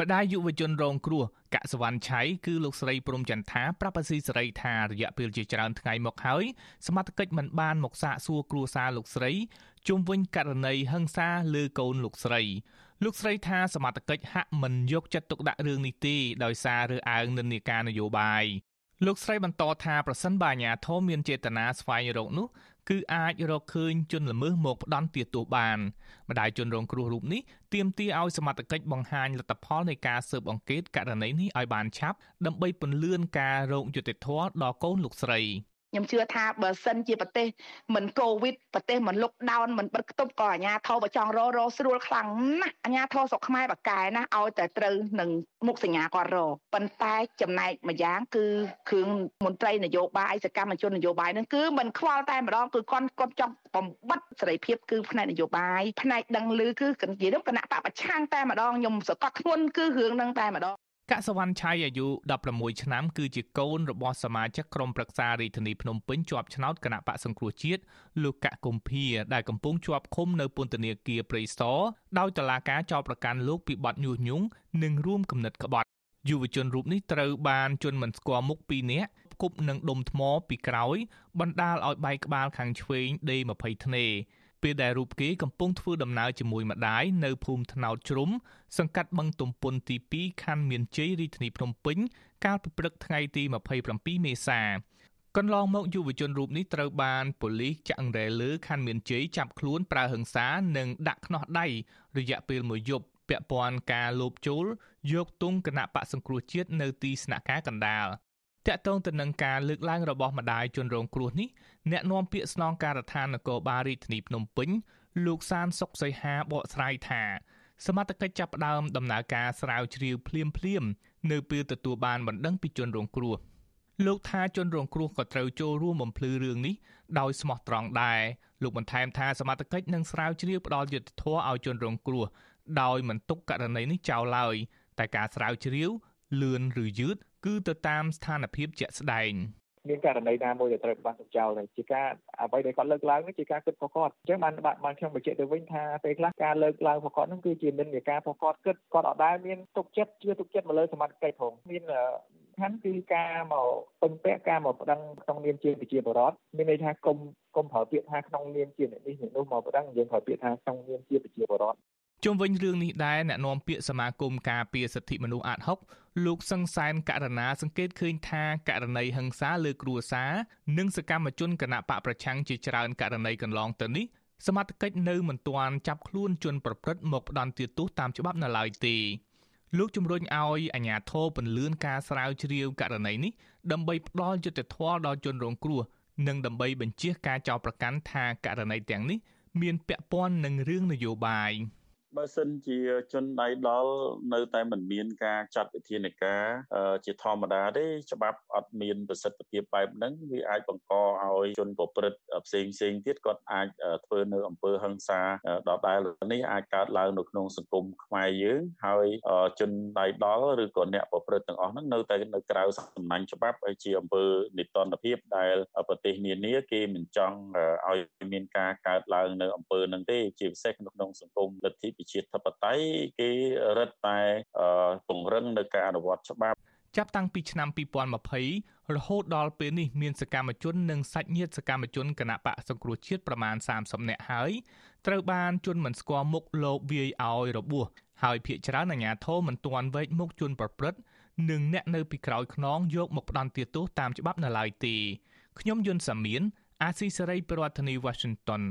ម្ដាយយុវជនរងគ្រោះកសវណ្ណឆៃគឺលោកស្រីព្រំចន្ទថាប្រាប់អាស៊ីសេរីថារយៈពេលជាច្រើនថ្ងៃមកហើយសមត្ថកិច្ចមិនបានមកសាកសួរគ្រួសារលោកស្រីជុំវិញករណីហិង្សាលើកូនលោកស្រីលោកស្រីថាសមត្ថកិច្ចហាក់មិនយកចិត្តទុកដាក់រឿងនេះទេដោយសាររើសអើងនិន្នាការនយោបាយ លោកស្រីបន្តថាប្រសិនបើអាជ្ញាធរមានចេតនាស្វែងរកនោះគឺអាចរកឃើញជនល្មើសមកផ្ដន់ទាទោសបានម្ដាយជនរងគ្រោះរូបនេះទាមទារឲ្យសមត្ថកិច្ចបង្ហាញលទ្ធផលនៃការស៊ើបអង្កេតករណីនេះឲ្យបានឆាប់ដើម្បីពន្លឿនការរកយុត្តិធម៌ដល់កូនលោកស្រី។ ខ្ញុំជឿថាបើសិនជាប្រទេសមិនកូវីដប្រទេសមិនលុកដោនមិនបិទគប់ក៏អាញាធរបើចង់ររស្រួលខ្លាំងណាស់អាញាធរស្រុកខ្មែរបកែណាឲ្យតែត្រូវនឹងមុខសញ្ញាគាត់រប៉ុន្តែចំណែកម្យ៉ាងគឺគ្រឿងមន្ត្រីនយោបាយសកម្មជននយោបាយនឹងគឺមិនខ្វល់តែម្ដងគឺគាត់គាត់ចង់បំបត្តិសេរីភាពគឺផ្នែកនយោបាយផ្នែកដឹងឮគឺនិយាយទៅគណៈបពប្រឆាំងតែម្ដងខ្ញុំសកត់ធ្ងន់គឺរឿងនឹងតែម្ដង កសវណ្ណឆៃអាយុ16ឆ្នាំគឺជាកូនរបស់សមាជិកក្រុមប្រឹក្សារាជធានីភ្នំពេញជាប់ឆ្នោតគណៈបកសង្គ្រោះជាតិលោកកកកុម្ភាដែលកំពុងជាប់ឃុំនៅពន្ធនាគារព្រៃសរដោយតុលាការចោទប្រកាន់លោកពីបទញុះញង់និងរួមគំនិតក្បត់យុវជនរូបនេះត្រូវបានជន់មិនស្គាល់មុខ2នាក់គប់នឹងដុំថ្មពីក្រោយបណ្ដាលឲ្យបែកក្បាលខាងឆ្វេងដេ20ធ្នេ ពេលដែលរូបគេកំពុងធ្វើដំណើរជាមួយម្ដាយនៅភូមិថ្នោតជ្រុំសង្កាត់បឹងទំពុនទី2ខណ្ឌមានជ័យរាជធានីភ្នំពេញកាលពីព្រឹកថ្ងៃទី27មេសាកន្លងមកយុវជនរូបនេះត្រូវបានប៉ូលីសចាក់អង្រែលើខណ្ឌមានជ័យចាប់ខ្លួនប្រើហិង្សានិងដាក់ខ្នោះដៃរយៈពេលមួយយប់ពាក់ព័ន្ធការលូបចូលយកទង់គណៈបកសង្គ្រោះជាតិនៅទីស្នាក់ការកណ្ដាល តាក់ទងទៅនឹងការលើកឡើងរបស់ម្ដាយជនរងគ្រោះនេះអ្នកនាំពាក្យស្នងការដ្ឋាននគរបាលរាជធានីភ្នំពេញលោកសានសុកសីហាបកស្រាយថាសមត្ថកិច្ចចាប់ផ្ដើមដំណើរការស្រាវជ្រាវភ្លាមភ្លាមនៅពេលទទួលបានបណ្ដឹងពីជនរងគ្រោះលោកថាជនរងគ្រោះក៏ត្រូវចូលរួមបំភ្លឺរឿងនេះដោយស្មោះត្រង់ដែរលោកបន្ថែមថាសមត្ថកិច្ចនឹងស្រាវជ្រាវផ្ដាល់យុត្តិធម៌ឲ្យជនរងគ្រោះដោយមិនទុកករណីនេះចោលឡើយតែការស្រាវជ្រាវលឿនឬយឺត គឺទៅតាមស្ថានភាពជាក់ស្ដែងមានករណីណាមួយដែលត្រូវបានចោលហើយជាការអ្វីដែលគាត់លើកឡើងនេះជាការគិតរបស់គាត់អញ្ចឹងបានបានខ្ញុំបញ្ជាក់ទៅវិញថាពេលខ្លះការលើកឡើងរបស់គាត់នោះគឺជានិន្នាការរបស់គាត់គិតគាត់អត់ដែលមានទុកចិត្តជឿទុកចិត្តមកលើសមត្ថកិច្ចផងមានខាងគឺការមកពឹងពាក់ការមកប្តឹងក្នុងនាមជាប្រជាពលរដ្ឋមានន័យថាគុំគុំប្រើពាក្យថាក្នុងនាមជាអ្នកនេះអ្នកនោះមកប្តឹងយើងប្រើពាក្យថាក្នុងនាមជាប្រជាពលរដ្ឋ ជុំវិញរឿងនេះដែរអ្នកនាំពាក្យសមាគមការពារសិទ្ធិមនុស្សអាត6លោកសង្សានករណាសង្កេតឃើញថាករណីហិង្សាលើគ្រួសារនិងសកម្មជនគណៈបកប្រឆាំងជាច្រើនករណីកន្លងទៅនេះសមត្ថកិច្ចនៅមិនទាន់ចាប់ខ្លួនជនប្រព្រឹត្តមកផ្ដន្ទាទោសតាមច្បាប់នៅឡើយទេលោកជំរុញឲ្យអាជ្ញាធរពន្លឿនការស្រាវជ្រាវករណីនេះដើម្បីផ្ដល់យុត្តិធម៌ដល់ជនរងគ្រោះនិងដើម្បីបញ្ជាការចោទប្រកាន់ថាករណីទាំងនេះមានពាក់ព័ន្ធនឹងរឿងនយោបាយ។ បើសិនជាជនដៃដល់នៅតែមិនមានការចាត់វិធានការជាធម្មតាទេច្បាប់អត់មានប្រសិទ្ធភាពបែបហ្នឹងវាអាចបង្កឲ្យជនប្រព្រឹត្តផ្សេងផ្សេងទៀតគាត់អាចធ្វើនៅអំពើហិង្សាដដែលនេះអាចកើតឡើងនៅក្នុងសង្គមខ្មែរយើងហើយជនដៃដល់ឬក៏អ្នកប្រព្រឹត្តទាំងអស់ហ្នឹងនៅតែនៅក្រៅសំណាញ់ច្បាប់ហើយជាអំពើនិតិនភាពដែលប្រទេសនានាគេមិនចង់ឲ្យមានការកើតឡើងនៅអំពើហ្នឹងទេជាពិសេសក្នុងសង្គមលទ្ធិប្រជាធិបតេយ្យគេរឹតតែពង្រឹងនៅការអនុវត្តច្បាប់ចាប់តាំងពីឆ្នាំ2020រហូតដល់ពេលនេះមានសកម្មជននិងសាច់ញាតិសកម្មជនគណៈបកសង្គ្រោះជាតិប្រមាណ30នាក់ហើយត្រូវបានជន់មិនស្គាល់មុខលោកវាយឲ្យរបួសហើយភ្នាក់ច្រើនអាជ្ញាធរមិនទាន់វែកមុខជន់ប្រព្រឹត្តនិងអ្នកនៅពីក្រោយខ្នងយកមកផ្ដន្ទាទោសតាមច្បាប់នៅឡើយទេខ្ញុំយុនសាមៀនអាស៊ីសេរីប្រធានាធិបតី Washington